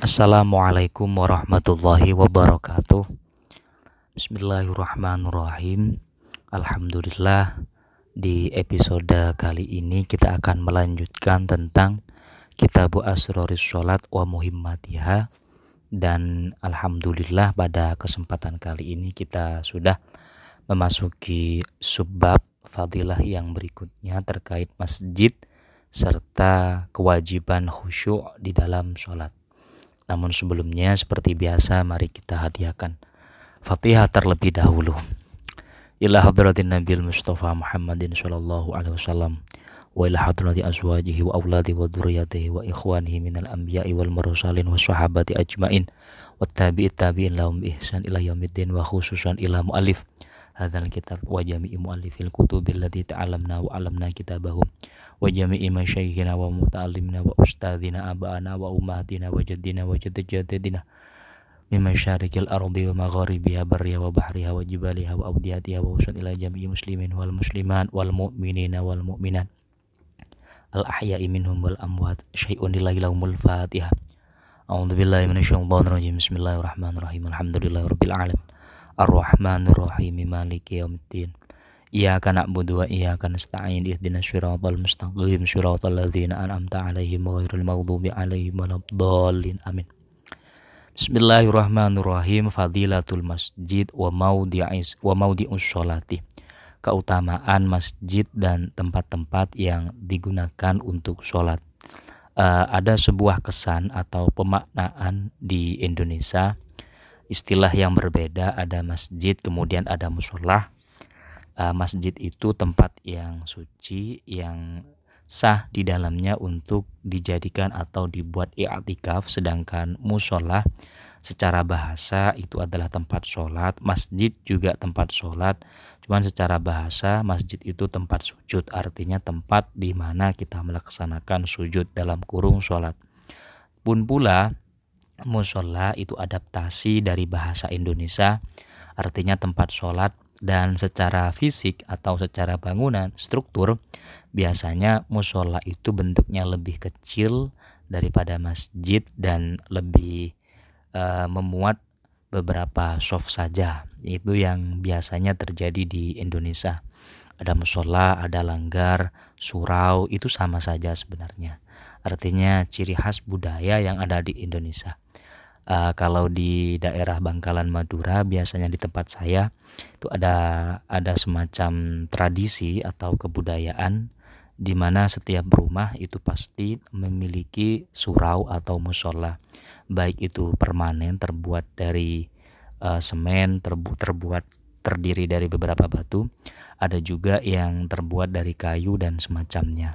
Assalamualaikum warahmatullahi wabarakatuh. Bismillahirrahmanirrahim. Alhamdulillah Di episode kali ini kita akan melanjutkan tentang Kitabu Asroris Sholat wa Muhimmatiha. Dan Alhamdulillah pada kesempatan kali ini kita sudah memasuki subbab fadilah yang berikutnya terkait masjid serta kewajiban khusyuk di dalam sholat. Namun sebelumnya seperti biasa mari kita hadiahkan Fatihah terlebih dahulu. Ila hadratin Nabi Mustafa Muhammadin sallallahu alaihi wasallam wa ila hadrati azwajihi wa auladi wa dzurriyyatihi wa ikhwanihi minal anbiya'i wal mursalin wa sahabati ajmain wa tabi'it tabi'in lahum bi ihsan ila yaumiddin wa khususan ila muallif hadzal kitab wa jami'i muallifil kutubil lati ta'alamna wa 'alamna kitabahum wa jami'i masyayikhina wa muta'allimina wa ustadzina abana wa ummatina wa jaddina wa jaddina min masyarikil ardi wa magharibiha barriha wa bahriha wa jibaliha wa awdiyatiha wa usul ila jami'i muslimin wal muslimat wal mu'minina wal mu'minat. Al ahya'i minhum wal amwat syai'un lillahi lahumul fatihah A'udzu billahi minasyaitonir rajim Bismillahirrahmanirrahim Alhamdulillahirabbil alamin Ar-Rahmanir Rahim Maliki yaumiddin Iyyaka na'budu wa iyyaka nasta'in ihdinas siratal mustaqim siratal ladzina an'amta 'alaihim ghairil maghdubi 'alaihim waladdallin amin. Bismillahirrahmanirrahim Fadilatul masjid wa maudi'is wa maudi'us sholati. Keutamaan masjid dan tempat-tempat yang digunakan untuk sholat. Uh, ada sebuah kesan atau pemaknaan di Indonesia istilah yang berbeda ada masjid kemudian ada musola uh, masjid itu tempat yang suci yang sah di dalamnya untuk dijadikan atau dibuat i'tikaf sedangkan musola secara bahasa itu adalah tempat sholat masjid juga tempat sholat. Cuman secara bahasa masjid itu tempat sujud artinya tempat di mana kita melaksanakan sujud dalam kurung sholat. Pun pula musola itu adaptasi dari bahasa Indonesia artinya tempat sholat dan secara fisik atau secara bangunan struktur biasanya musola itu bentuknya lebih kecil daripada masjid dan lebih uh, memuat beberapa soft saja. Itu yang biasanya terjadi di Indonesia. Ada musola ada langgar surau itu sama saja sebenarnya artinya ciri khas budaya yang ada di Indonesia. Uh, kalau di daerah Bangkalan Madura biasanya di tempat saya itu ada ada semacam tradisi atau kebudayaan di mana setiap rumah itu pasti memiliki surau atau musola. Baik itu permanen terbuat dari uh, semen terbu terbuat terdiri dari beberapa batu ada juga yang terbuat dari kayu dan semacamnya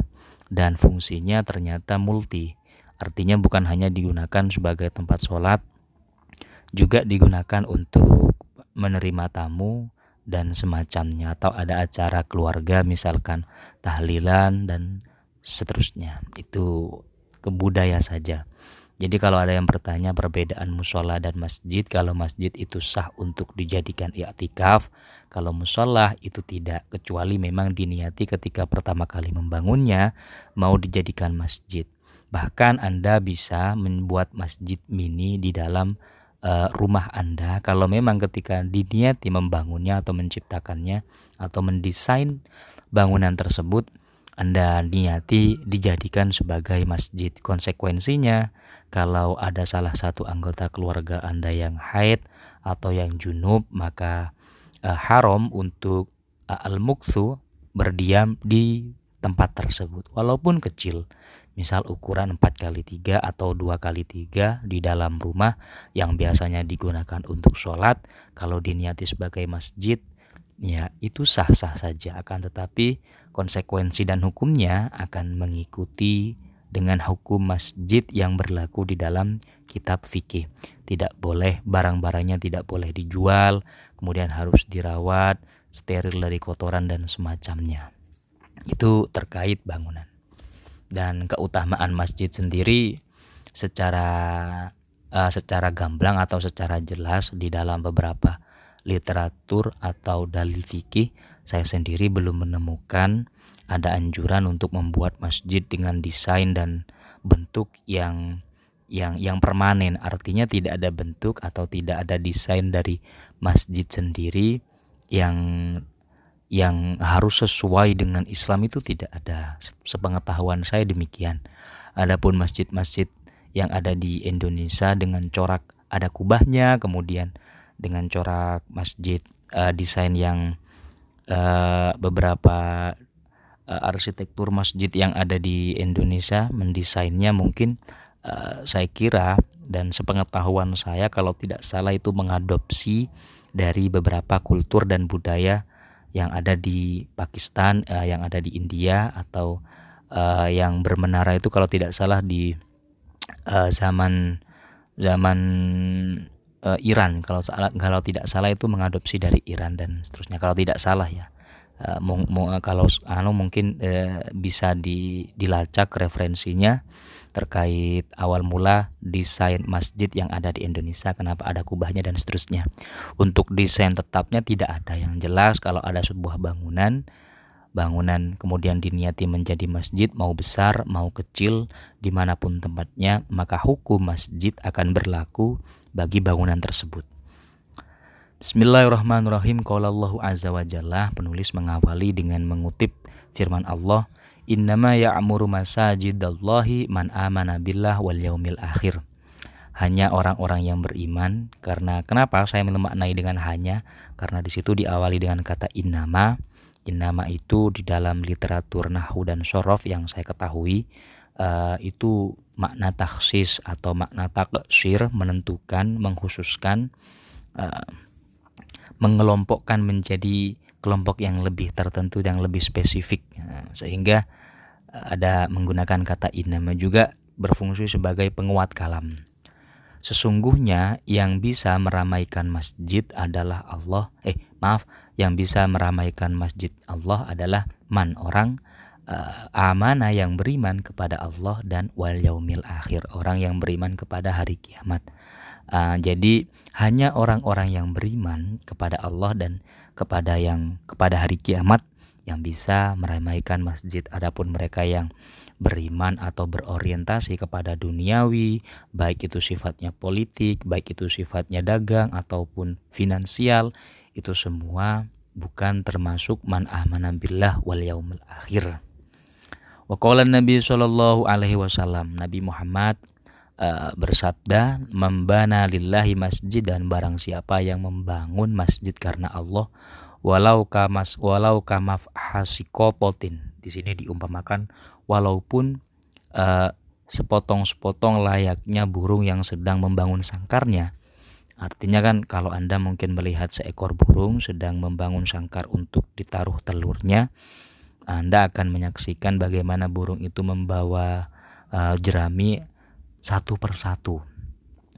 dan fungsinya ternyata multi Artinya bukan hanya digunakan sebagai tempat sholat, juga digunakan untuk menerima tamu dan semacamnya atau ada acara keluarga misalkan tahlilan dan seterusnya. Itu kebudaya saja. Jadi kalau ada yang bertanya perbedaan musola dan masjid, kalau masjid itu sah untuk dijadikan i'tikaf, kalau musola itu tidak, kecuali memang diniati ketika pertama kali membangunnya mau dijadikan masjid. Bahkan Anda bisa membuat masjid mini di dalam uh, rumah Anda kalau memang ketika diniati membangunnya atau menciptakannya atau mendesain bangunan tersebut anda niati dijadikan sebagai masjid. Konsekuensinya, kalau ada salah satu anggota keluarga Anda yang haid atau yang junub, maka uh, haram untuk uh, al-muksu berdiam di tempat tersebut walaupun kecil. Misal ukuran 4 kali 3 atau 2 kali 3 di dalam rumah yang biasanya digunakan untuk sholat. Kalau diniati sebagai masjid ya itu sah-sah saja. Akan tetapi konsekuensi dan hukumnya akan mengikuti dengan hukum masjid yang berlaku di dalam kitab fikih. Tidak boleh barang-barangnya tidak boleh dijual kemudian harus dirawat steril dari kotoran dan semacamnya. Itu terkait bangunan. Dan keutamaan masjid sendiri secara uh, secara gamblang atau secara jelas di dalam beberapa literatur atau dalil fikih saya sendiri belum menemukan ada anjuran untuk membuat masjid dengan desain dan bentuk yang yang yang permanen. Artinya tidak ada bentuk atau tidak ada desain dari masjid sendiri yang yang harus sesuai dengan Islam itu tidak ada. Sepengetahuan saya demikian. Adapun masjid-masjid yang ada di Indonesia dengan corak ada kubahnya kemudian dengan corak masjid uh, desain yang uh, beberapa uh, arsitektur masjid yang ada di Indonesia mendesainnya mungkin uh, saya kira dan sepengetahuan saya kalau tidak salah itu mengadopsi dari beberapa kultur dan budaya yang ada di Pakistan, uh, yang ada di India atau uh, yang bermenara itu kalau tidak salah di uh, zaman zaman uh, Iran. Kalau salah kalau tidak salah itu mengadopsi dari Iran dan seterusnya. Kalau tidak salah ya. Uh, kalau anu mungkin uh, bisa di, dilacak referensinya terkait awal mula desain masjid yang ada di Indonesia kenapa ada kubahnya dan seterusnya. Untuk desain tetapnya tidak ada. Yang jelas kalau ada sebuah bangunan bangunan kemudian diniati menjadi masjid mau besar mau kecil di mana pun tempatnya maka hukum masjid akan berlaku bagi bangunan tersebut. Bismillahirrahmanirrahim. Qala Allah Azza wa Jalla. Penulis mengawali dengan mengutip firman Allah Innama ya'muru masajidallahi man amana billah wal yaumil akhir. Hanya orang-orang yang beriman. Karena kenapa saya memaknai dengan hanya? Karena di situ diawali dengan kata innama Innama itu di dalam literatur Nahu dan Sorof yang saya ketahui uh, itu makna taksis atau makna taksir menentukan, mengkhususkan, uh, mengelompokkan menjadi kelompok yang lebih tertentu, yang lebih spesifik. Uh, sehingga uh, ada menggunakan kata innama juga berfungsi sebagai penguat kalam. Sesungguhnya yang bisa meramaikan masjid adalah Allah. Eh, maaf, yang bisa meramaikan masjid Allah adalah man orang uh, amanah yang beriman kepada Allah dan wal yaumil akhir, orang yang beriman kepada hari kiamat. Uh, jadi hanya orang-orang yang beriman kepada Allah dan kepada yang kepada hari kiamat yang bisa meramaikan masjid. Adapun mereka yang beriman atau berorientasi kepada duniawi, baik itu sifatnya politik, baik itu sifatnya dagang ataupun finansial, itu semua bukan termasuk man amana billah wal yaumil akhir. Wa Nabi sallallahu alaihi wasallam, Nabi Muhammad uh, bersabda, "Membana lillahi masjid dan barang siapa yang membangun masjid karena Allah, walau kamas walau kamaf hasikopotin." Di sini diumpamakan walaupun uh, sepotong-sepotong layaknya burung yang sedang membangun sangkarnya. Artinya kan kalau Anda mungkin melihat seekor burung sedang membangun sangkar untuk ditaruh telurnya, Anda akan menyaksikan bagaimana burung itu membawa uh, jerami satu persatu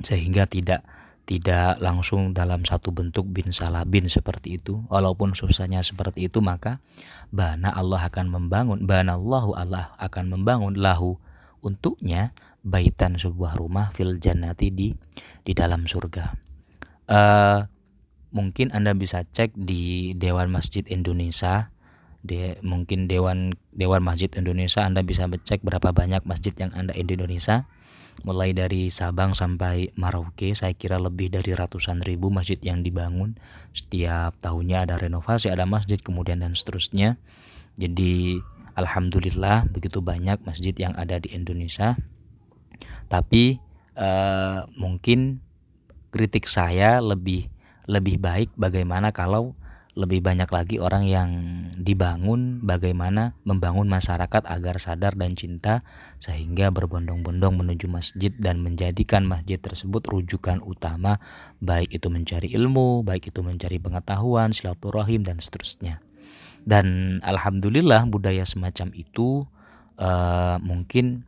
sehingga tidak tidak langsung dalam satu bentuk bin salabin seperti itu. Walaupun susahnya seperti itu maka bana Allah akan membangun bana Allahu Allah akan membangun lahu untuknya baitan sebuah rumah fil jannati di di dalam surga. Uh, mungkin anda bisa cek di Dewan Masjid Indonesia. De mungkin Dewan Dewan Masjid Indonesia anda bisa cek berapa banyak masjid yang anda di Indonesia mulai dari Sabang sampai Merauke saya kira lebih dari ratusan ribu masjid yang dibangun. Setiap tahunnya ada renovasi ada masjid kemudian dan seterusnya. Jadi Alhamdulillah begitu banyak masjid yang ada di Indonesia. Tapi uh, mungkin kritik saya lebih lebih baik bagaimana kalau lebih banyak lagi orang yang dibangun bagaimana membangun masyarakat agar sadar dan cinta sehingga berbondong-bondong menuju masjid dan menjadikan masjid tersebut rujukan utama baik itu mencari ilmu, baik itu mencari pengetahuan, silaturahim dan seterusnya. Dan alhamdulillah budaya semacam itu uh, mungkin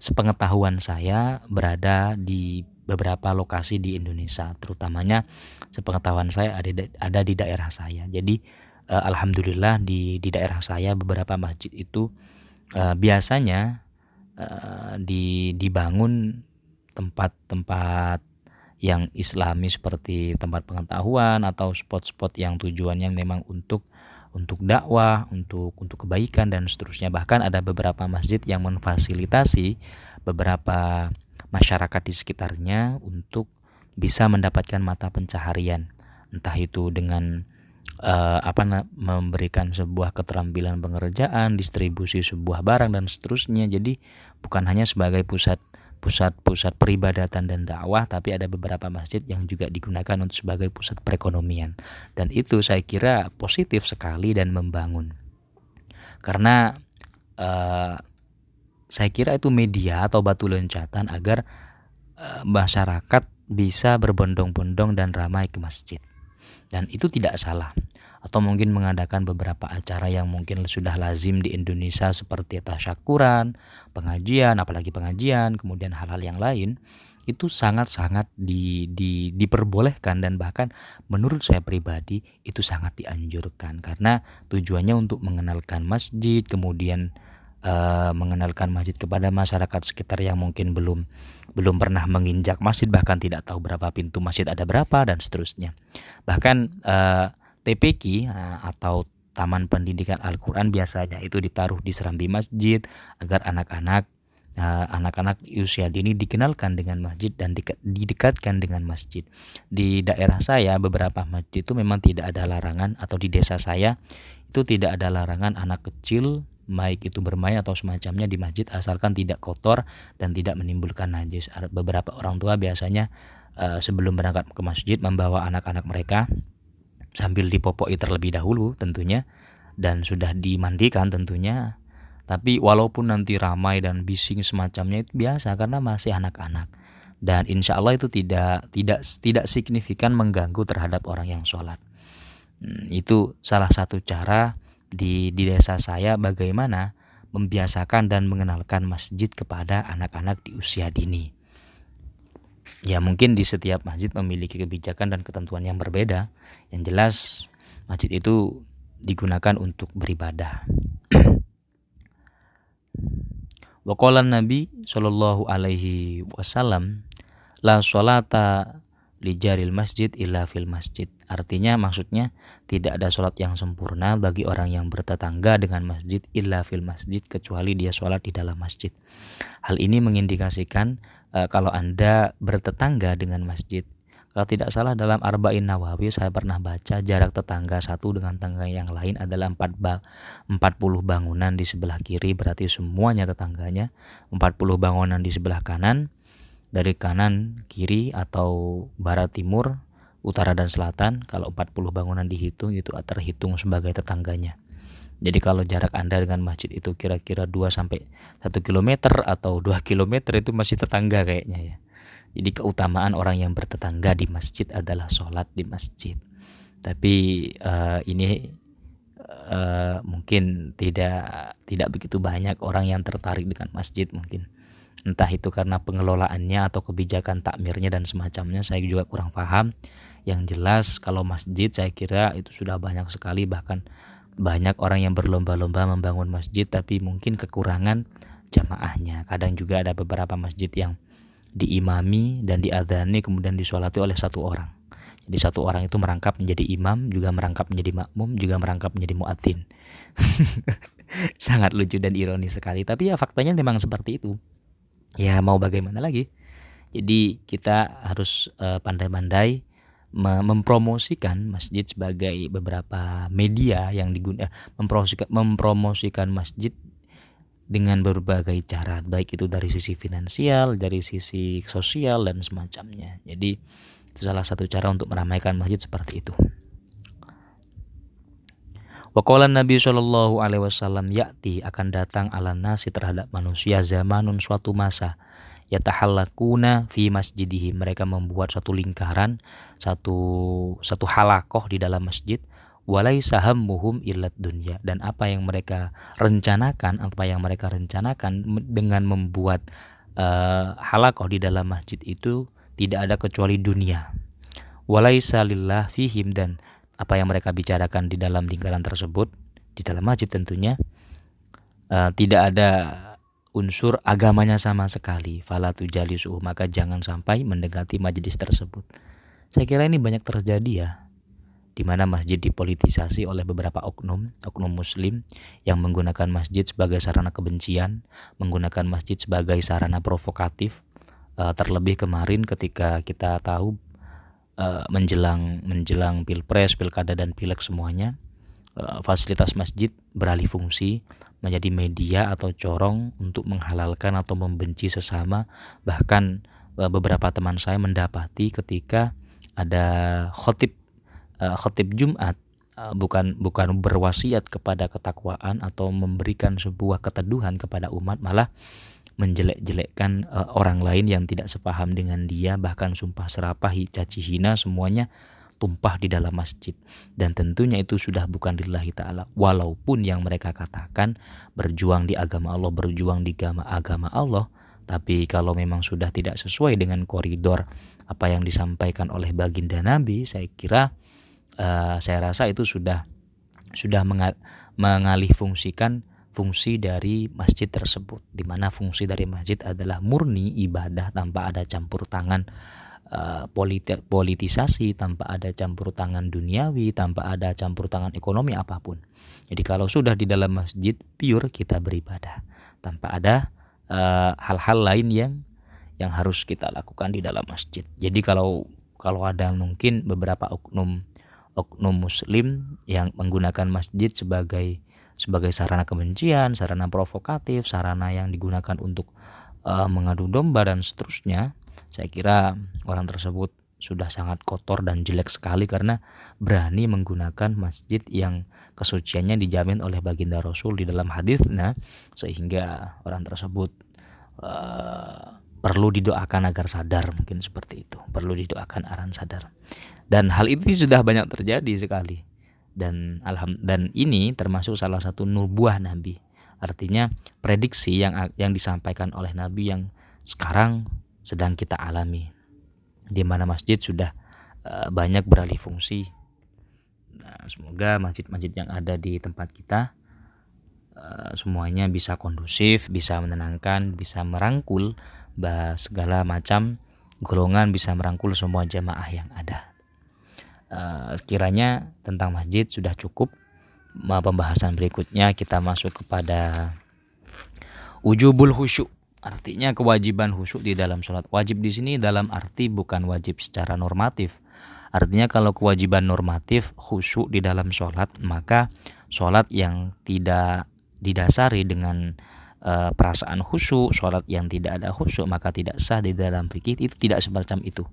sepengetahuan saya berada di beberapa lokasi di Indonesia terutamanya sepengetahuan saya ada ada di daerah saya jadi uh, alhamdulillah di di daerah saya beberapa masjid itu uh, biasanya uh, di dibangun tempat-tempat yang islami seperti tempat pengetahuan atau spot-spot yang tujuannya memang untuk untuk dakwah, untuk untuk kebaikan dan seterusnya. Bahkan ada beberapa masjid yang memfasilitasi beberapa masyarakat di sekitarnya untuk bisa mendapatkan mata pencaharian entah itu dengan uh, apa memberikan sebuah keterampilan pengerjaan, distribusi sebuah barang dan seterusnya. Jadi bukan hanya sebagai pusat pusat-pusat peribadatan dan dakwah, tapi ada beberapa masjid yang juga digunakan untuk sebagai pusat perekonomian. Dan itu saya kira positif sekali dan membangun. Karena uh, saya kira itu media atau batu loncatan agar uh, masyarakat bisa berbondong-bondong dan ramai ke masjid. Dan itu tidak salah. Atau mungkin mengadakan beberapa acara yang mungkin sudah lazim di Indonesia seperti tasyakuran, pengajian, apalagi pengajian, kemudian hal-hal yang lain itu sangat-sangat di, di, diperbolehkan dan bahkan menurut saya pribadi itu sangat dianjurkan. Karena tujuannya untuk mengenalkan masjid kemudian uh, mengenalkan masjid kepada masyarakat sekitar yang mungkin belum belum pernah menginjak masjid bahkan tidak tahu berapa pintu masjid ada berapa dan seterusnya. Bahkan uh, eh, TPQ uh, eh, atau Taman Pendidikan Al-Qur'an biasanya itu ditaruh di serambi masjid agar anak-anak anak-anak usia dini dikenalkan dengan masjid dan didekatkan dengan masjid. Di daerah saya beberapa masjid itu memang tidak ada larangan atau di desa saya itu tidak ada larangan anak kecil baik itu bermain atau semacamnya di masjid asalkan tidak kotor dan tidak menimbulkan najis. Beberapa orang tua biasanya uh, sebelum berangkat ke masjid membawa anak-anak mereka sambil dipopoi terlebih dahulu tentunya dan sudah dimandikan tentunya. Tapi walaupun nanti ramai dan bising semacamnya itu biasa karena masih anak-anak dan insya Allah itu tidak tidak tidak signifikan mengganggu terhadap orang yang sholat. Hmm, itu salah satu cara di di desa saya bagaimana membiasakan dan mengenalkan masjid kepada anak-anak di usia dini. Ya mungkin di setiap masjid memiliki kebijakan dan ketentuan yang berbeda. Yang jelas masjid itu digunakan untuk beribadah. Waqala Nabi Shallallahu alaihi wasallam la sholata lijaril masjid illa fil masjid. Artinya maksudnya tidak ada sholat yang sempurna bagi orang yang bertetangga dengan masjid illa fil masjid kecuali dia sholat di dalam masjid. Hal ini mengindikasikan uh, kalau Anda bertetangga dengan masjid. Kalau tidak salah dalam Arba'in Nawawi saya pernah baca jarak tetangga satu dengan tangga yang lain adalah 4 ba 40 bangunan di sebelah kiri berarti semuanya tetangganya, 40 bangunan di sebelah kanan, dari kanan, kiri atau barat timur, utara dan selatan kalau 40 bangunan dihitung itu terhitung sebagai tetangganya. Jadi kalau jarak Anda dengan masjid itu kira-kira 2 sampai 1 km atau 2 km itu masih tetangga kayaknya ya. Jadi keutamaan orang yang bertetangga di masjid adalah sholat di masjid. Tapi uh, ini uh, mungkin tidak tidak begitu banyak orang yang tertarik dengan masjid mungkin entah itu karena pengelolaannya atau kebijakan takmirnya dan semacamnya saya juga kurang paham. Yang jelas kalau masjid saya kira itu sudah banyak sekali bahkan banyak orang yang berlomba-lomba membangun masjid tapi mungkin kekurangan jamaahnya. Kadang juga ada beberapa masjid yang diimami dan diadhani kemudian disolati oleh satu orang. Jadi satu orang itu merangkap menjadi imam juga merangkap menjadi makmum juga merangkap menjadi muadzin. Sangat lucu dan ironis sekali. Tapi ya faktanya memang seperti itu ya mau bagaimana lagi? Jadi kita harus uh, pandai-pandai mempromosikan masjid sebagai beberapa media yang digunakan mempromosikan, mempromosikan masjid dengan berbagai cara. Baik itu dari sisi finansial dari sisi sosial dan semacamnya. Jadi itu salah satu cara untuk meramaikan masjid seperti itu Waqala Nabi Shallallahu alaihi wasallam yakti akan datang ala nasi terhadap manusia zamanun suatu masa. Yatahallakuna fi masjidihi. Mereka membuat satu lingkaran satu satu halakoh di dalam masjid. Walai saham muhum ilat dunia dan apa yang mereka rencanakan apa yang mereka rencanakan dengan membuat uh, halakoh di dalam masjid itu tidak ada kecuali dunia. Walai salillah fihim. Dan apa yang mereka bicarakan di dalam lingkaran tersebut di dalam masjid tentunya uh, tidak ada unsur agamanya sama sekali. Falatu jalisuh maka jangan sampai mendekati majelis tersebut. Saya kira ini banyak terjadi ya di mana masjid dipolitisasi oleh beberapa oknum, oknum muslim yang menggunakan masjid sebagai sarana kebencian, menggunakan masjid sebagai sarana provokatif, uh, terlebih kemarin ketika kita tahu uh, menjelang menjelang pilpres, pilkada dan pileg semuanya uh, fasilitas masjid beralih fungsi menjadi media atau corong untuk menghalalkan atau membenci sesama. Bahkan uh, beberapa teman saya mendapati ketika ada khotib uh, khotib Jumat bukan bukan berwasiat kepada ketakwaan atau memberikan sebuah keteduhan kepada umat malah menjelek-jelekkan uh, orang lain yang tidak sepaham dengan dia bahkan sumpah serapah caci hina semuanya tumpah di dalam masjid. Dan tentunya itu sudah bukan lillahi taala. Walaupun yang mereka katakan berjuang di agama Allah berjuang di agama agama Allah tapi kalau memang sudah tidak sesuai dengan koridor apa yang disampaikan oleh baginda Nabi saya kira uh, saya rasa itu sudah sudah mengalih fungsikan fungsi dari masjid tersebut di mana fungsi dari masjid adalah murni ibadah tanpa ada campur tangan uh, politisasi tanpa ada campur tangan duniawi tanpa ada campur tangan ekonomi apa pun. Jadi kalau sudah di dalam masjid pure kita beribadah. Tanpa ada eh, hal-hal uh, lain yang yang harus kita lakukan di dalam masjid. Jadi kalau kalau ada mungkin beberapa oknum oknum muslim yang menggunakan masjid sebagai sebagai sarana kebencian, sarana provokatif, sarana yang digunakan untuk uh, mengadu domba dan seterusnya, saya kira orang tersebut sudah sangat kotor dan jelek sekali karena berani menggunakan masjid yang kesuciannya dijamin oleh baginda Rasul di dalam hadisnya sehingga orang tersebut uh, perlu didoakan agar sadar mungkin seperti itu. Perlu didoakan aran sadar. Dan hal itu sudah banyak terjadi sekali dan alham dan ini termasuk salah satu nubuah nabi. Artinya prediksi yang yang disampaikan oleh nabi yang sekarang sedang kita alami. Di mana masjid sudah uh, banyak beralih fungsi. Nah, semoga masjid-masjid yang ada di tempat kita uh, semuanya bisa kondusif bisa menenangkan bisa merangkul segala macam golongan bisa merangkul semua jamaah yang ada uh, sekiranya tentang masjid sudah cukup pembahasan berikutnya kita masuk kepada ujubul khusyuk. Artinya kewajiban khusyuk di dalam sholat. Wajib di sini dalam arti bukan wajib secara normatif. Artinya kalau kewajiban normatif khusyuk di dalam sholat maka sholat yang tidak didasari dengan uh, perasaan khusyuk sholat yang tidak ada khusyuk maka tidak sah di dalam fikih itu tidak semacam itu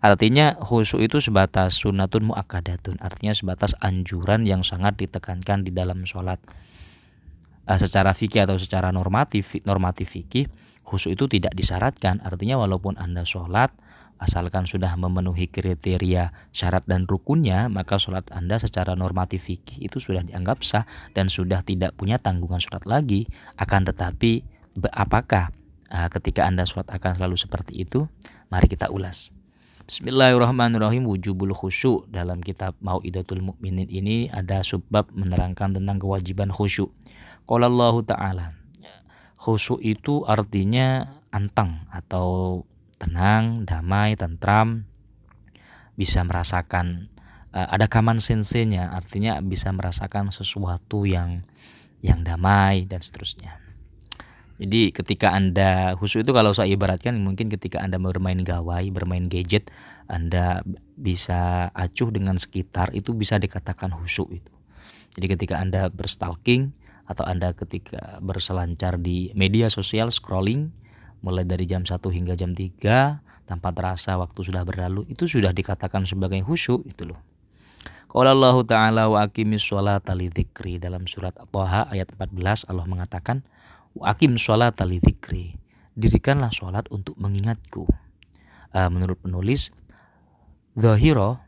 Artinya khusyuk itu sebatas sunatun muakkadatun, artinya sebatas anjuran yang sangat ditekankan di dalam sholat. Uh, secara fikih atau secara normatif normatif fikih khusyuk itu tidak disyaratkan, artinya walaupun anda sholat asalkan sudah memenuhi kriteria syarat dan rukunnya maka sholat anda secara normatif fikih itu sudah dianggap sah dan sudah tidak punya tanggungan sholat lagi. Akan tetapi apakah uh, ketika anda sholat akan selalu seperti itu? Mari kita ulas Bismillahirrahmanirrahim. Wujubul khusyuk. Dalam kitab Mau'idatul Mukminin ini ada subbab menerangkan tentang kewajiban khusyuk. Qala Allah taala. Khusyuk itu artinya antang atau tenang, damai, tentram, bisa merasakan uh, ada kaman sensenya. Artinya bisa merasakan sesuatu yang yang damai dan seterusnya. Jadi ketika Anda khusus itu kalau saya ibaratkan mungkin ketika Anda bermain gawai, bermain gadget, Anda bisa acuh dengan sekitar itu bisa dikatakan khusyuk itu. Jadi ketika Anda berstalking atau Anda ketika berselancar di media sosial scrolling mulai dari jam 1 hingga jam 3 tanpa terasa waktu sudah berlalu itu sudah dikatakan sebagai khusyuk itu loh. Qala Allah Ta'ala wa aqimis sholata dalam surat At-Taha ayat 14 Allah mengatakan Akim sholat tali dzikri. Dirikanlah sholat untuk mengingatku. Uh, menurut penulis, Zahiro,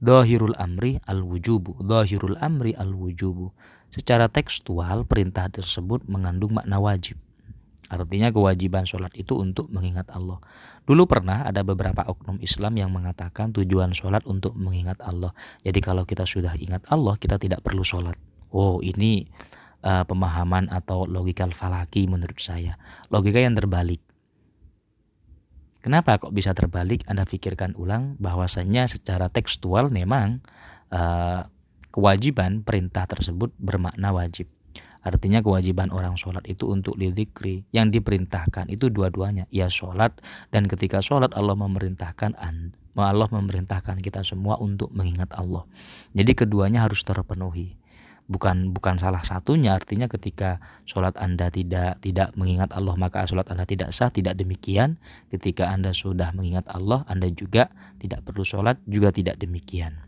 Zahirul amri al-wujubu. Zahirul amri al-wujubu. Secara tekstual, perintah tersebut mengandung makna wajib. Artinya kewajiban sholat itu untuk mengingat Allah. Dulu pernah ada beberapa oknum Islam yang mengatakan tujuan sholat untuk mengingat Allah. Jadi kalau kita sudah ingat Allah, kita tidak perlu sholat. Oh ini uh, pemahaman atau logika falaki menurut saya. Logika yang terbalik. Kenapa kok bisa terbalik? Anda pikirkan ulang bahwasanya secara tekstual memang uh, kewajiban perintah tersebut bermakna wajib. Artinya kewajiban orang sholat itu untuk lidikri. Yang diperintahkan itu dua-duanya. Ya sholat dan ketika sholat Allah memerintahkan Allah memerintahkan kita semua untuk mengingat Allah. Jadi keduanya harus terpenuhi. Bukan bukan salah satunya. Artinya ketika sholat anda tidak tidak mengingat Allah maka sholat anda tidak sah tidak demikian. Ketika anda sudah mengingat Allah anda juga tidak perlu sholat juga tidak demikian.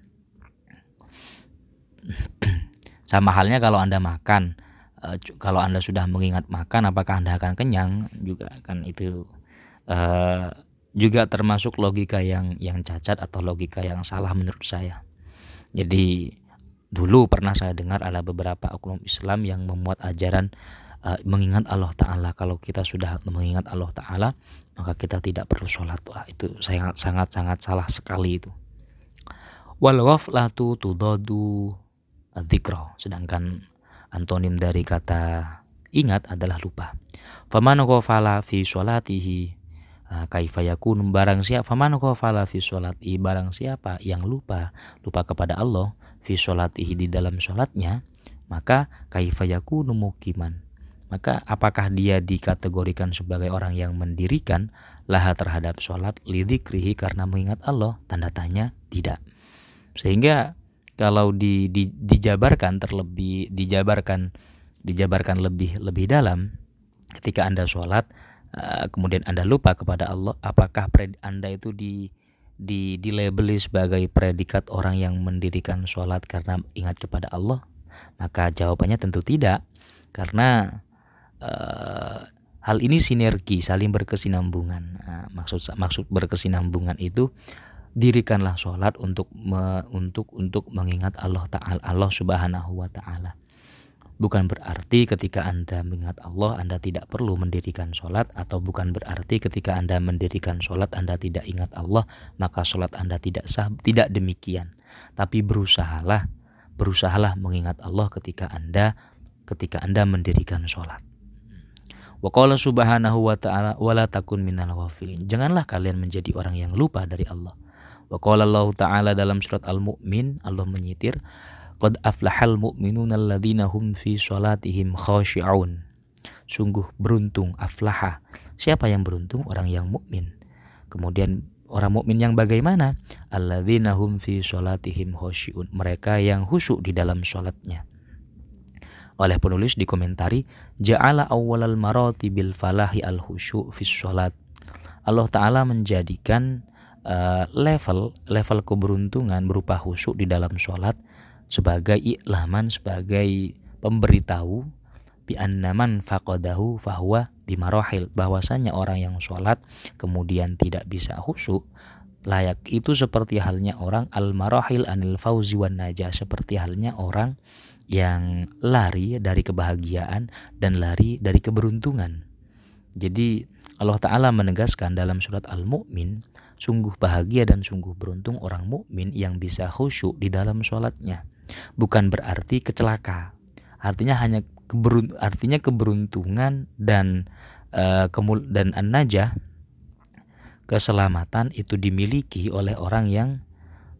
Sama halnya kalau anda makan. Uh, kalau Anda sudah mengingat makan apakah Anda akan kenyang? Juga kan itu. Uh, juga termasuk logika yang yang cacat atau logika yang salah menurut saya. Jadi dulu pernah saya dengar ada beberapa oknum Islam yang memuat ajaran uh, mengingat Allah Taala. Kalau kita sudah mengingat Allah Taala, maka kita tidak perlu sholat. Wah, itu sangat sangat sangat salah sekali itu. Wal waflatu tudadu dzikra. Sedangkan Antonim dari kata ingat adalah lupa. Faman ghafala fi sholatihi ah, kaifa yakun barang siapa faman ghafala fi sholati barang siapa yang lupa lupa kepada Allah fi sholatihi di dalam sholatnya maka kaifa yakunu mukiman? Maka apakah dia dikategorikan sebagai orang yang mendirikan laha terhadap sholat lidikrihi karena mengingat Allah? Tanda tanya tidak. Sehingga kalau di, di dijabarkan terlebih dijabarkan dijabarkan lebih lebih dalam ketika anda sholat uh, kemudian anda lupa kepada Allah apakah anda itu di di dilabeli sebagai predikat orang yang mendirikan sholat karena ingat kepada Allah? Maka jawabannya tentu tidak. Karena uh, hal ini sinergi saling berkesinambungan. Nah, maksud maksud berkesinambungan itu dirikanlah sholat untuk me, untuk untuk mengingat Allah Taala Allah Subhanahu Wa Taala. Bukan berarti ketika Anda mengingat Allah Anda tidak perlu mendirikan sholat atau bukan berarti ketika Anda mendirikan sholat Anda tidak ingat Allah maka sholat Anda tidak sah tidak demikian. Tapi berusahalah berusahalah mengingat Allah ketika Anda ketika Anda mendirikan sholat. Wa subhanahu wa ta'ala wala takun minal ghafilin. Janganlah kalian menjadi orang yang lupa dari Allah. Wa Allah Ta'ala dalam surat Al-Mu'min Allah menyitir Qad aflahal mu'minun alladzina hum fi salatihim khashi'un. Sungguh beruntung aflaha. Siapa yang beruntung? Orang yang mukmin. Kemudian orang mukmin yang bagaimana? Alladzina hum fi salatihim khashi'un. Mereka yang khusyuk di dalam salatnya. Oleh penulis dikomentari, ja'ala awwalal marati bil falahi al khusyu' fi salat. Allah Ta'ala menjadikan uh, level level keberuntungan berupa khusyuk di dalam sholat sebagai iklaman sebagai pemberitahu bi annaman faqadahu fahuwa bimarohil bahwasanya orang yang sholat kemudian tidak bisa khusyuk layak itu seperti halnya orang al marohil anil fauzi wan najah seperti halnya orang yang lari dari kebahagiaan dan lari dari keberuntungan jadi Allah Ta'ala menegaskan dalam surat Al-Mu'min, sungguh bahagia dan sungguh beruntung orang mukmin yang bisa khusyuk di dalam sholatnya. Bukan berarti kecelaka. Artinya hanya keberun artinya keberuntungan dan uh, kemul dan an-najah keselamatan itu dimiliki oleh orang yang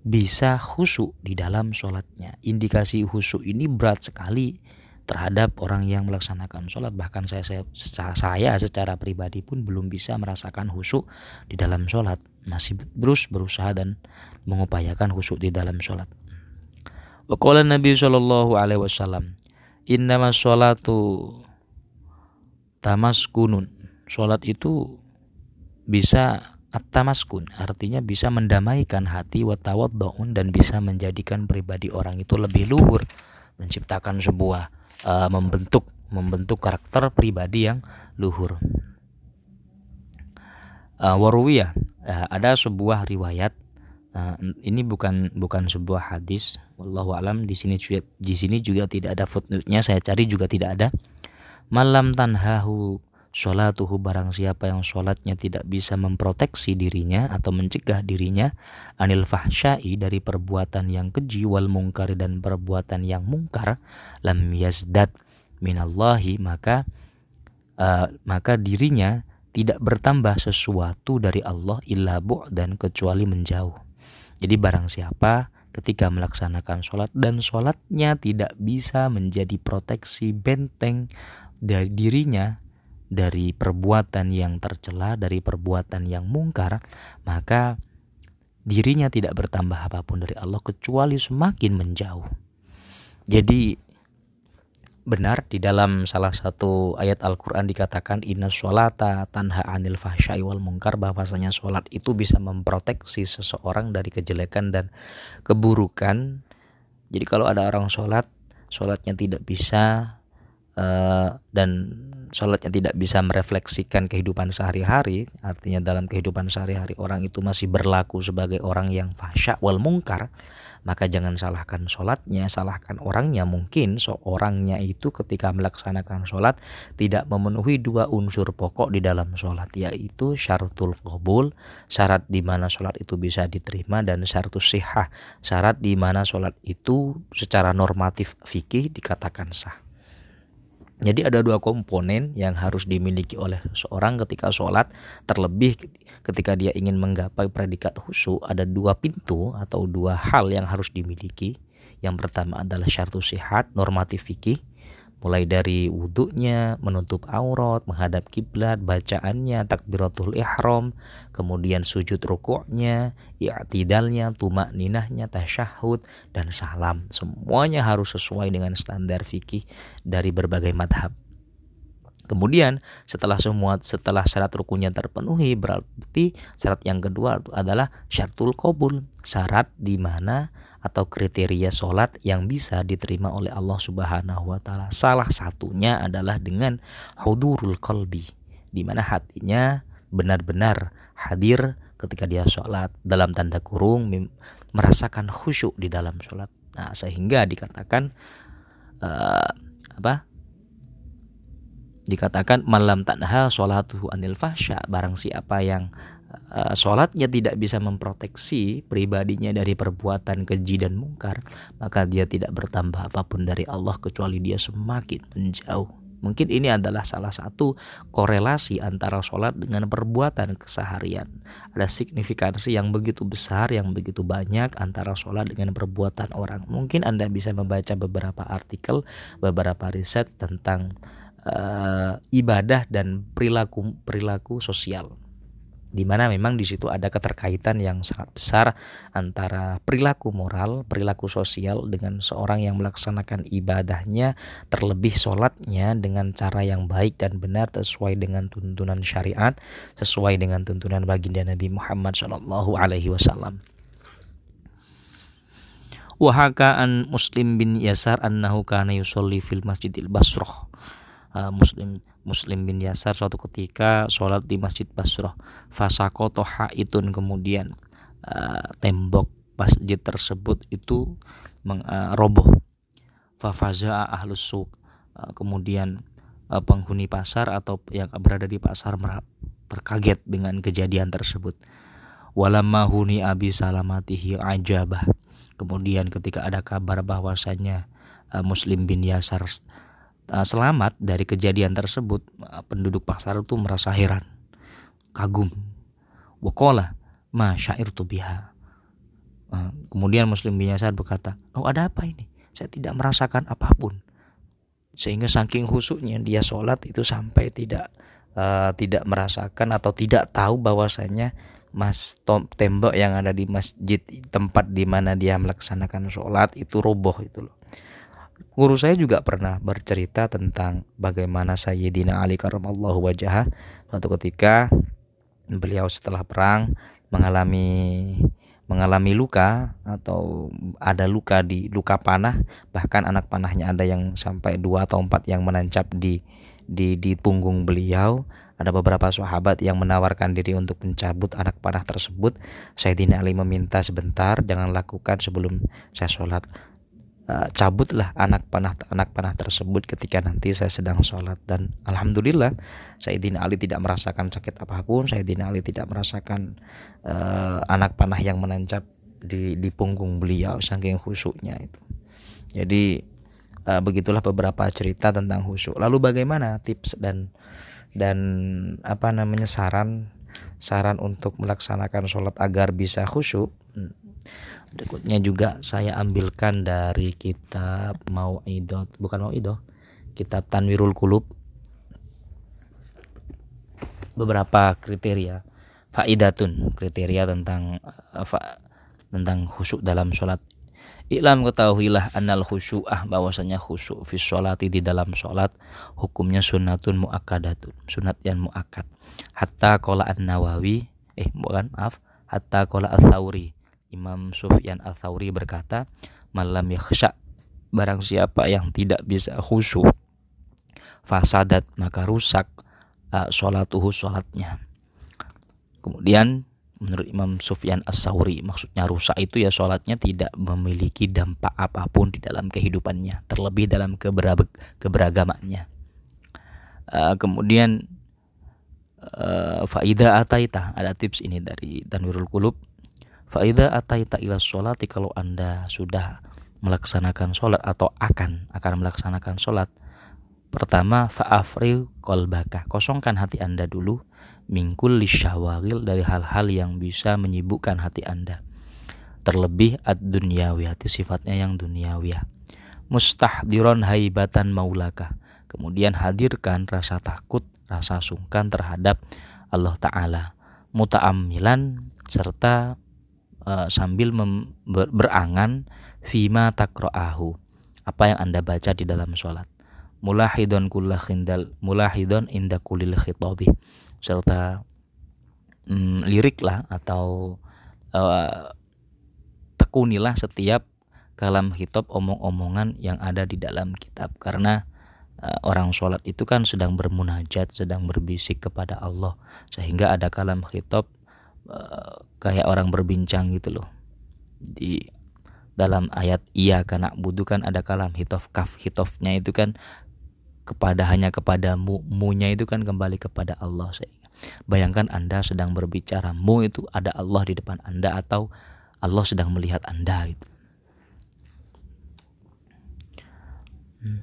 bisa khusyuk di dalam sholatnya. Indikasi khusyuk ini berat sekali terhadap orang yang melaksanakan sholat bahkan saya, saya secara saya secara pribadi pun belum bisa merasakan khusyuk di dalam sholat masih terus berusaha dan mengupayakan khusyuk di dalam sholat. Waqala Nabi Shallallahu Alaihi Wasallam Innama sholatu tamaskunun Sholat itu bisa at-tamaskun artinya bisa mendamaikan hati wa dan bisa menjadikan pribadi orang itu lebih luhur menciptakan sebuah uh, membentuk membentuk karakter pribadi yang luhur. Uh, uh, ada sebuah riwayat uh, ini bukan bukan sebuah hadis wallahu alam. Di sini di sini juga tidak ada footnote-nya. Saya cari juga tidak ada. Malam tanhahu Sholatuhu barang siapa yang sholatnya tidak bisa memproteksi dirinya atau mencegah dirinya anil fahsyai dari perbuatan yang keji wal mungkar dan perbuatan yang mungkar lam yazdad minallahi maka uh, maka dirinya tidak bertambah sesuatu dari Allah illa dan kecuali menjauh. Jadi barang siapa ketika melaksanakan sholat dan sholatnya tidak bisa menjadi proteksi benteng dari dirinya dari perbuatan yang tercela, dari perbuatan yang mungkar, maka dirinya tidak bertambah apa pun dari Allah kecuali semakin menjauh. Jadi benar di dalam salah satu ayat Al-Quran dikatakan inna sholata tanha anil fahsyai wal mungkar bahwasanya sholat itu bisa memproteksi seseorang dari kejelekan dan keburukan. Jadi kalau ada orang sholat, sholatnya tidak bisa uh, dan sholatnya tidak bisa merefleksikan kehidupan sehari-hari, artinya dalam kehidupan sehari-hari orang itu masih berlaku sebagai orang yang fahsya wal mungkar, maka jangan salahkan sholatnya, salahkan orangnya. Mungkin seorangnya itu ketika melaksanakan sholat tidak memenuhi dua unsur pokok di dalam sholat, yaitu syaratul qabul, syarat di mana sholat itu bisa diterima, dan syaratul sihah, syarat di mana sholat itu secara normatif fikih dikatakan sah. Jadi ada dua komponen yang harus dimiliki oleh seorang ketika sholat. Terlebih ketika dia ingin menggapai predikat khusyuk Ada dua pintu atau dua hal yang harus dimiliki. Yang pertama adalah syartu sihat normatif fikih mulai dari wudhunya, menutup aurat, menghadap kiblat, bacaannya, takbiratul ihram, kemudian sujud rukuknya, i'tidalnya, tumak ninahnya, tasyahud, dan salam. Semuanya harus sesuai dengan standar fikih dari berbagai madhab. Kemudian setelah semua setelah syarat rukunnya terpenuhi berarti syarat yang kedua adalah syaratul qabul, syarat di mana atau kriteria sholat yang bisa diterima oleh Allah Subhanahu wa taala. Salah satunya adalah dengan hudurul qalbi, di mana hatinya benar-benar hadir ketika dia sholat dalam tanda kurung merasakan khusyuk di dalam sholat. Nah, sehingga dikatakan uh, apa? Dikatakan malam tanha sholatuhu anil fahsya barang siapa yang uh, sholatnya tidak bisa memproteksi pribadinya dari perbuatan keji dan mungkar maka dia tidak bertambah apa pun dari Allah kecuali dia semakin menjauh Mungkin ini adalah salah satu korelasi antara sholat dengan perbuatan keseharian. Ada signifikansi yang begitu besar, yang begitu banyak antara sholat dengan perbuatan orang. Mungkin Anda bisa membaca beberapa artikel, beberapa riset tentang uh, ibadah dan perilaku perilaku sosial di mana memang di situ ada keterkaitan yang sangat besar antara perilaku moral, perilaku sosial dengan seorang yang melaksanakan ibadahnya, terlebih sholatnya dengan cara yang baik dan benar sesuai dengan tuntunan syariat, sesuai dengan tuntunan baginda Nabi Muhammad Shallallahu Alaihi Wasallam. Wahakaan Muslim bin Yasar annahu kana yusolli fil masjidil Basroh uh, Muslim Muslim bin Yasar suatu ketika sholat di Masjid Basrah. Fasakoto haitun kemudian uh, tembok masjid tersebut itu meng, uh, roboh. Fafaza ahlus suk uh, kemudian uh, penghuni pasar atau yang berada di pasar terkaget dengan kejadian tersebut. Walamma huni abi salamatihi ajabah. Kemudian ketika ada kabar bahwasanya uh, Muslim bin Yasar uh, selamat dari kejadian tersebut, uh, penduduk pasar itu merasa heran, kagum. Wakola, ma syair biha. Uh, kemudian Muslim bin Yasar berkata, oh ada apa ini? Saya tidak merasakan apa pun. Sehingga saking khusuknya dia sholat itu sampai tidak uh, tidak merasakan atau tidak tahu bahwasanya mas tembok yang ada di masjid tempat di mana dia melaksanakan sholat itu roboh itu loh Guru saya juga pernah bercerita tentang bagaimana Sayyidina Ali karramallahu wajah suatu ketika beliau setelah perang mengalami mengalami luka atau ada luka di luka panah. Bahkan anak panahnya ada yang sampai dua atau empat yang menancap di di di punggung beliau. Ada beberapa sahabat yang menawarkan diri untuk mencabut anak panah tersebut. Sayyidina Ali meminta sebentar jangan lakukan sebelum saya sholat uh, cabutlah anak panah anak panah tersebut ketika nanti saya sedang sholat. Dan alhamdulillah Sayyidina Ali tidak merasakan sakit apa pun. Sayyidina Ali tidak merasakan uh, anak panah yang menancap di di punggung beliau saking khusyuknya itu. Jadi uh, begitulah beberapa cerita tentang khusyuk. Lalu bagaimana tips dan dan apa namanya saran saran untuk melaksanakan sholat agar bisa khusyuk Berikutnya juga saya ambilkan dari kitab Mau'idot, bukan Mau'idot, kitab Tanwirul Kulub. Beberapa kriteria. Faidatun, kriteria tentang uh, tentang khusyuk dalam sholat. Iklam ketahuilah anal khusyu'ah bahwasanya khusyuk fi sholati di dalam sholat hukumnya sunnatun muakkadatun sunat yang muakkad. Hatta qala an-nawawi eh bukan maaf. Hatta qala ats-tsauri Imam Sufyan ats-tsauri berkata malam yakhsha barang siapa yang tidak bisa khusyuk fasadat maka rusak uh, sholatuhu sholatnya. Kemudian menurut Imam Sufyan As-Sauri maksudnya rusak itu ya sholatnya tidak memiliki dampak apa pun di dalam kehidupannya terlebih dalam keberagamannya uh, kemudian uh, faida ataita ada tips ini dari Tanwirul Kulub faida ataita ila sholati kalau anda sudah melaksanakan sholat atau akan akan melaksanakan sholat pertama fa'afri kolbaka kosongkan hati anda dulu mingkul syawagil dari hal-hal yang bisa menyibukkan hati Anda. Terlebih ad-dunyawi, hati sifatnya yang duniawi. Mustahdiron haibatan maulaka. Kemudian hadirkan rasa takut, rasa sungkan terhadap Allah Ta'ala. Muta'amilan serta uh, sambil ber berangan fima takro'ahu. Apa yang Anda baca di dalam sholat. Mulahidon kulla khindal, mulahidon inda kulil khitobi serta mm, lirik lah atau uh, tekunilah setiap kalam hitop omong-omongan yang ada di dalam kitab karena uh, orang sholat itu kan sedang bermunajat sedang berbisik kepada Allah sehingga ada kalam hitop uh, kayak orang berbincang gitu loh. Di dalam ayat iya karena butuh ada kalam hitof kaf hitofnya itu kan kepada hanya kepada mu munya itu kan kembali kepada Allah. Bayangkan Anda sedang berbicara mu itu ada Allah di depan Anda atau Allah sedang melihat Anda? Itu hmm.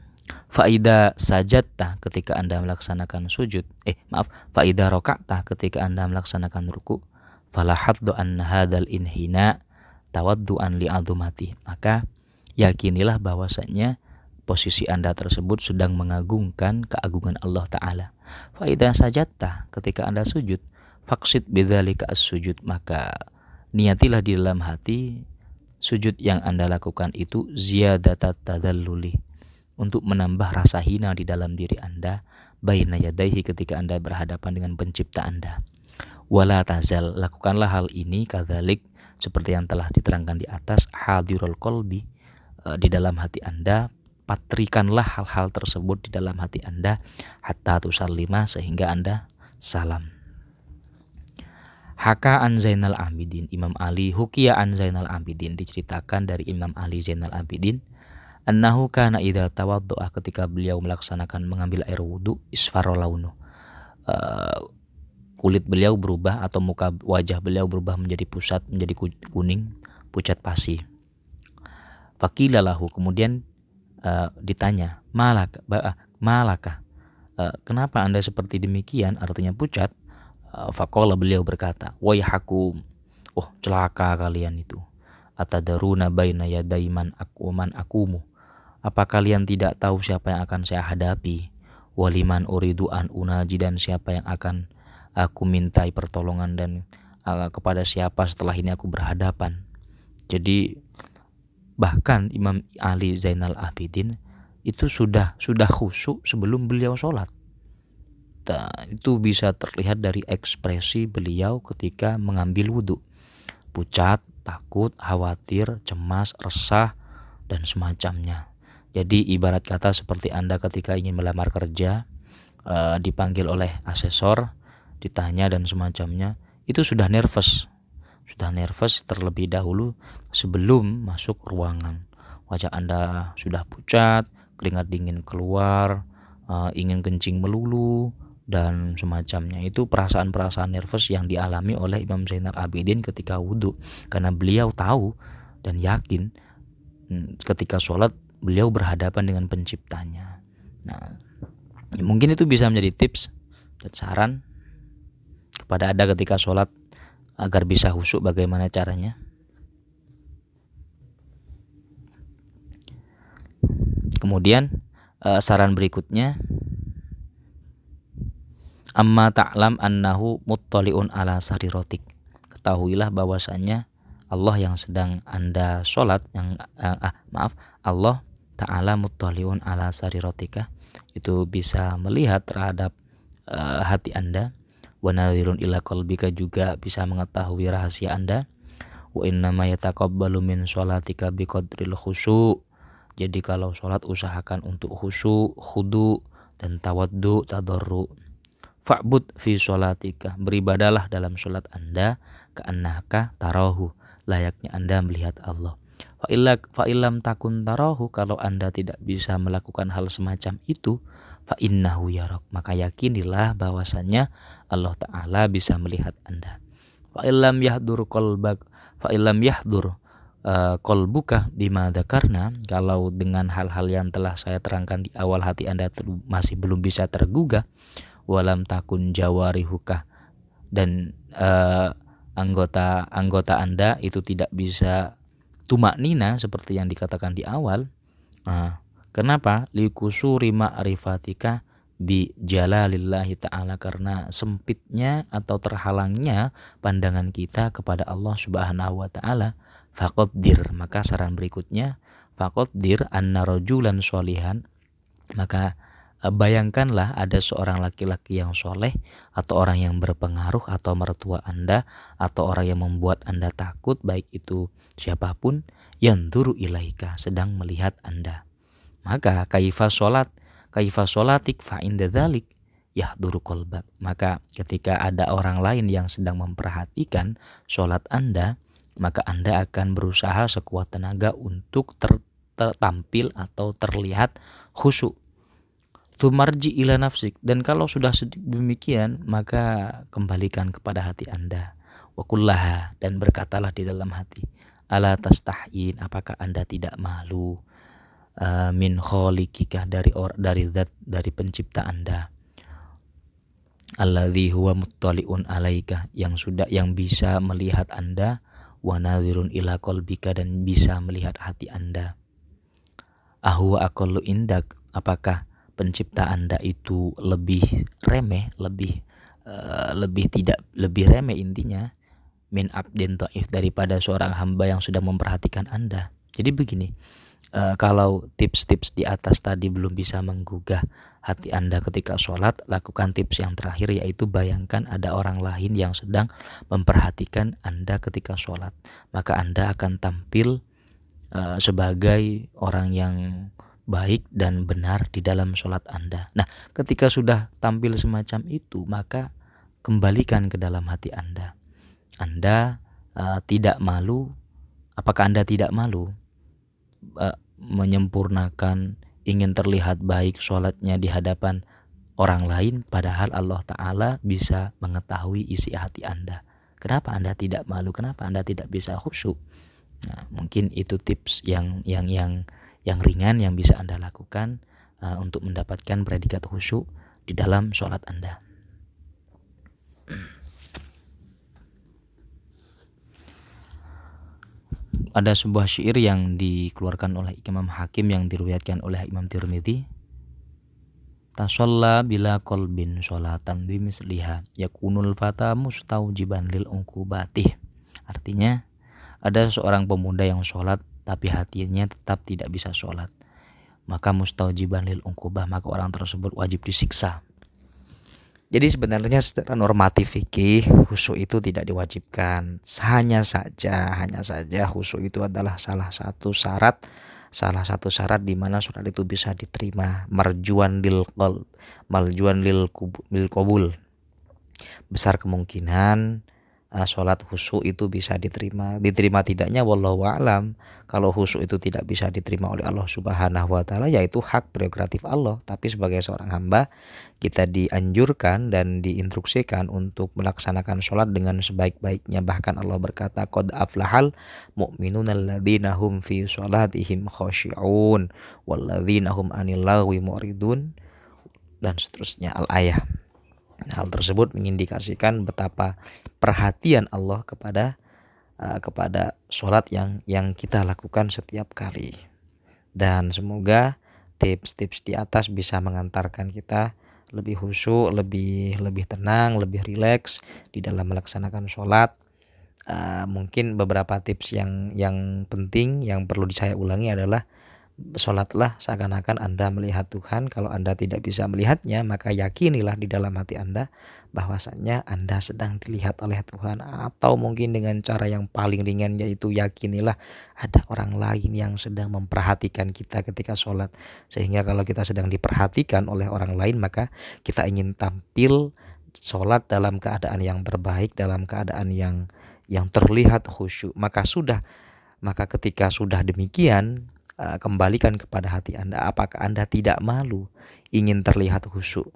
Faida sajatta ketika Anda melaksanakan sujud eh maaf faida rokakta ketika Anda melaksanakan ruku falahaddu an hadal inhina tawadduan li azumati maka yakinilah bahwasanya posisi Anda tersebut sedang mengagungkan keagungan Allah Ta'ala. Faidah sajatta ketika Anda sujud, faksid bidzalika as-sujud, maka niatilah di dalam hati sujud yang Anda lakukan itu ziyadatat tadalluli untuk menambah rasa hina di dalam diri Anda baina yadaihi ketika Anda berhadapan dengan pencipta Anda. Wala tazal, lakukanlah hal ini kadzalik seperti yang telah diterangkan di atas hadirul kolbi eh, di dalam hati Anda. Patrikanlah hal-hal tersebut di dalam hati Anda hatta tusallima sehingga Anda salam. Haka an Zainal Abidin. Imam Ali Hukia an Zainal Abidin. Diceritakan dari Imam Ali Zainal Abidin annahu kana idza tawaddoa ketika beliau melaksanakan mengambil air wudhu isfarolaunu uh, kulit beliau berubah atau muka wajah beliau berubah menjadi pusat menjadi kuning pucat pasi fakilalahu kemudian uh, ditanya malak uh, malaka uh, kenapa anda seperti demikian? Artinya pucat. Uh, fakola beliau berkata hakum oh celaka kalian itu. Atadaruna baina yadaiman akuman akumu. Apa kalian tidak tahu siapa yang akan saya hadapi? Waliman uridu an unaji dan siapa yang akan aku mintai pertolongan dan uh, kepada siapa setelah ini aku berhadapan jadi Bahkan Imam Ali Zainal Abidin itu sudah sudah khusyuk sebelum beliau sholat. Nah, itu bisa terlihat dari ekspresi beliau ketika mengambil wudhu. Pucat, takut, khawatir, cemas, resah, dan semacamnya. Jadi ibarat kata seperti Anda ketika ingin melamar kerja, eh, dipanggil oleh asesor, ditanya dan semacamnya, itu sudah nervous, sudah nervous terlebih dahulu sebelum masuk ruangan. Wajah Anda sudah pucat, keringat dingin keluar, uh, ingin kencing melulu, dan semacamnya. Itu perasaan-perasaan nervous yang dialami oleh Imam Zainal Abidin ketika wudhu. Karena beliau tahu dan yakin hmm, ketika sholat beliau berhadapan dengan penciptanya. Nah, mungkin itu bisa menjadi tips dan saran kepada ada ketika sholat agar bisa husuk bagaimana caranya? Kemudian eh, saran berikutnya Amma ta'lam annahu muttali'un ala sarirotik Ketahuilah bahwasanya Allah yang sedang Anda sholat yang eh, ah, maaf Allah ta'ala muttali'un ala sarirotika itu bisa melihat terhadap uh, hati Anda wa nadhirun ila qalbika juga bisa mengetahui rahasia Anda wa innama yataqabbalu min sholatika biqadril khusyu' jadi kalau sholat usahakan untuk khusyuk, khudu dan tawaddu, tadarru Fa'bud fi sholatika. Beribadalah dalam sholat Anda ka'annaka tarahu. Layaknya Anda melihat Allah. Fa'ilam takun tarahu. Kalau Anda tidak bisa melakukan hal semacam itu. Fa'innahu yarok. Maka yakinilah bahwasannya Allah Ta'ala bisa melihat Anda. Fa'ilam yahdur kolbak. Fa'ilam yahdur uh, kolbuka dimada karena kalau dengan hal-hal yang telah saya terangkan di awal hati Anda masih belum bisa tergugah walam takun jawarihuka dan uh, anggota anggota Anda itu tidak bisa tumak nina seperti yang dikatakan di awal. Nah, kenapa? Likusuri ma'rifatika bi jalalillahi ta'ala karena sempitnya atau terhalangnya pandangan kita kepada Allah Subhanahu wa taala faqaddir maka saran berikutnya faqaddir anna rajulan sholihan maka Eh, bayangkanlah ada seorang laki-laki yang soleh atau orang yang berpengaruh atau mertua Anda atau orang yang membuat Anda takut baik itu siapa pun yang turu ilaika sedang melihat Anda. Maka kaifa solat kaifa solatik fa inda dzalik yahduru kolbak. Maka ketika ada orang lain yang sedang memperhatikan solat Anda, maka Anda akan berusaha sekuat tenaga untuk ter, tertampil atau terlihat khusyuk. Tumarji ila nafsik. Dan kalau sudah demikian maka kembalikan kepada hati anda. Wakullaha dan berkatalah di dalam hati ala tastahyin. Apakah anda tidak malu uh, min kholikika dari or dari zat dari pencipta anda alladzi huwa muttaliun alaika yang sudah yang bisa melihat anda wa nadhirun ila qalbika dan bisa melihat hati anda ahwa aqallu indak apakah pencipta Anda itu lebih remeh, lebih uh, lebih tidak lebih remeh intinya min abdin taif daripada seorang hamba yang sudah memperhatikan Anda. Jadi begini, uh, kalau tips-tips di atas tadi belum bisa menggugah hati Anda ketika sholat, lakukan tips yang terakhir yaitu bayangkan ada orang lain yang sedang memperhatikan Anda ketika sholat. Maka Anda akan tampil uh, sebagai orang yang baik dan benar di dalam sholat Anda. Nah, ketika sudah tampil semacam itu, maka kembalikan ke dalam hati Anda. Anda uh, tidak malu, apakah Anda tidak malu menyempurnakan, ingin terlihat baik sholatnya di hadapan orang lain, padahal Allah Ta'ala bisa mengetahui isi hati Anda. Kenapa Anda tidak malu? Kenapa Anda tidak bisa khusyuk? Nah, mungkin itu tips yang yang yang yang ringan yang bisa Anda lakukan uh, untuk mendapatkan predikat khusyuk di dalam sholat Anda. Ada sebuah syair yang dikeluarkan oleh Imam Hakim yang diriwayatkan oleh Imam Tirmidzi. Tasalla bila kolbin sholatan bimisliha yakunul fata mustaujiban lil ungkubatih. Artinya, ada seorang pemuda yang sholat tapi hatinya tetap tidak bisa sholat maka mustaujiban lil ungkubah maka orang tersebut wajib disiksa jadi sebenarnya secara normatif fikih khusyuk itu tidak diwajibkan. Hanya saja, hanya saja khusyuk itu adalah salah satu syarat salah satu syarat di mana sholat itu bisa diterima marjuan lil qol marjuan lil, qabul besar kemungkinan uh, sholat khusyuk itu bisa diterima diterima tidaknya wallahu alam. Kalau khusyuk itu tidak bisa diterima oleh Allah Subhanahu wa taala yaitu hak prerogatif Allah. Tapi sebagai seorang hamba kita dianjurkan dan diinstruksikan untuk melaksanakan sholat dengan sebaik-baiknya. Bahkan Allah berkata qad aflahal mu'minun alladzina hum fi sholatihim khashi'un walladzina hum anil lagwi mu'ridun dan seterusnya. Al-ayah Hal tersebut mengindikasikan betapa perhatian Allah kepada uh, kepada sholat yang yang kita lakukan setiap kali. Dan semoga tips-tips di atas bisa mengantarkan kita lebih khusyuk, lebih lebih tenang, lebih rileks di dalam melaksanakan sholat. Uh, mungkin beberapa tips yang yang penting yang perlu saya ulangi adalah Sholatlah seakan-akan Anda melihat Tuhan. Kalau Anda tidak bisa melihatnya, maka yakinilah di dalam hati Anda bahwasanya Anda sedang dilihat oleh Tuhan. Atau mungkin dengan cara yang paling ringan yaitu yakinilah ada orang lain yang sedang memperhatikan kita ketika sholat. Sehingga kalau kita sedang diperhatikan oleh orang lain, maka kita ingin tampil sholat dalam keadaan yang terbaik, dalam keadaan yang yang terlihat khusyuk. Maka sudah, maka ketika sudah demikian, uh, kembalikan kepada hati Anda apakah Anda tidak malu ingin terlihat khusyuk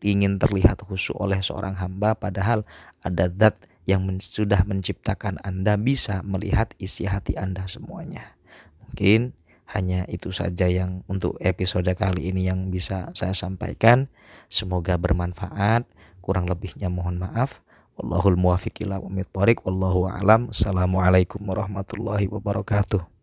ingin terlihat khusyuk oleh seorang hamba padahal ada zat yang men sudah menciptakan Anda bisa melihat isi hati Anda semuanya. Mungkin hanya itu saja yang untuk episode kali ini yang bisa saya sampaikan. Semoga bermanfaat. Kurang lebihnya mohon maaf. Wallahul muwafiq ila Wallahu a'lam. Assalamualaikum warahmatullahi wabarakatuh.